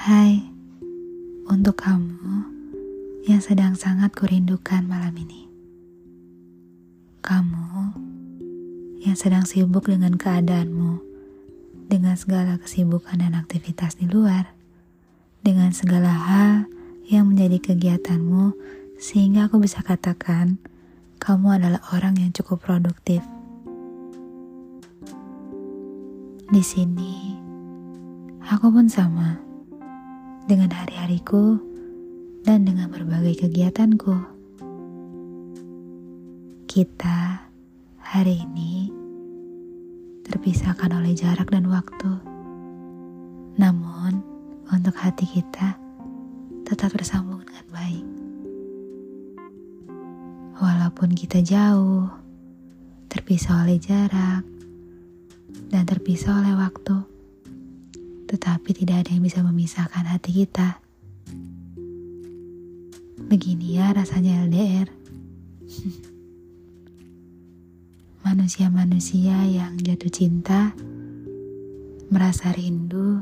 Hai, untuk kamu yang sedang sangat kurindukan malam ini. Kamu yang sedang sibuk dengan keadaanmu, dengan segala kesibukan dan aktivitas di luar, dengan segala hal yang menjadi kegiatanmu, sehingga aku bisa katakan kamu adalah orang yang cukup produktif. Di sini, aku pun sama dengan hari-hariku dan dengan berbagai kegiatanku. Kita hari ini terpisahkan oleh jarak dan waktu. Namun, untuk hati kita tetap bersambung dengan baik. Walaupun kita jauh, terpisah oleh jarak, dan terpisah oleh waktu tetapi tidak ada yang bisa memisahkan hati kita. Begini ya rasanya LDR. Manusia-manusia yang jatuh cinta, merasa rindu,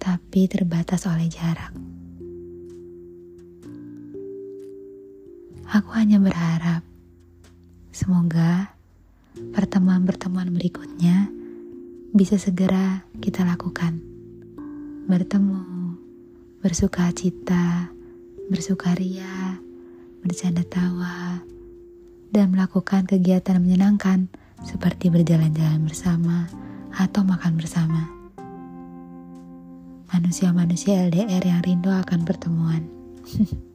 tapi terbatas oleh jarak. Aku hanya berharap semoga pertemuan-pertemuan berikutnya bisa segera kita lakukan. Bertemu, bersuka cita, bersukaria, bercanda tawa, dan melakukan kegiatan menyenangkan seperti berjalan-jalan bersama atau makan bersama. Manusia-manusia LDR yang rindu akan pertemuan.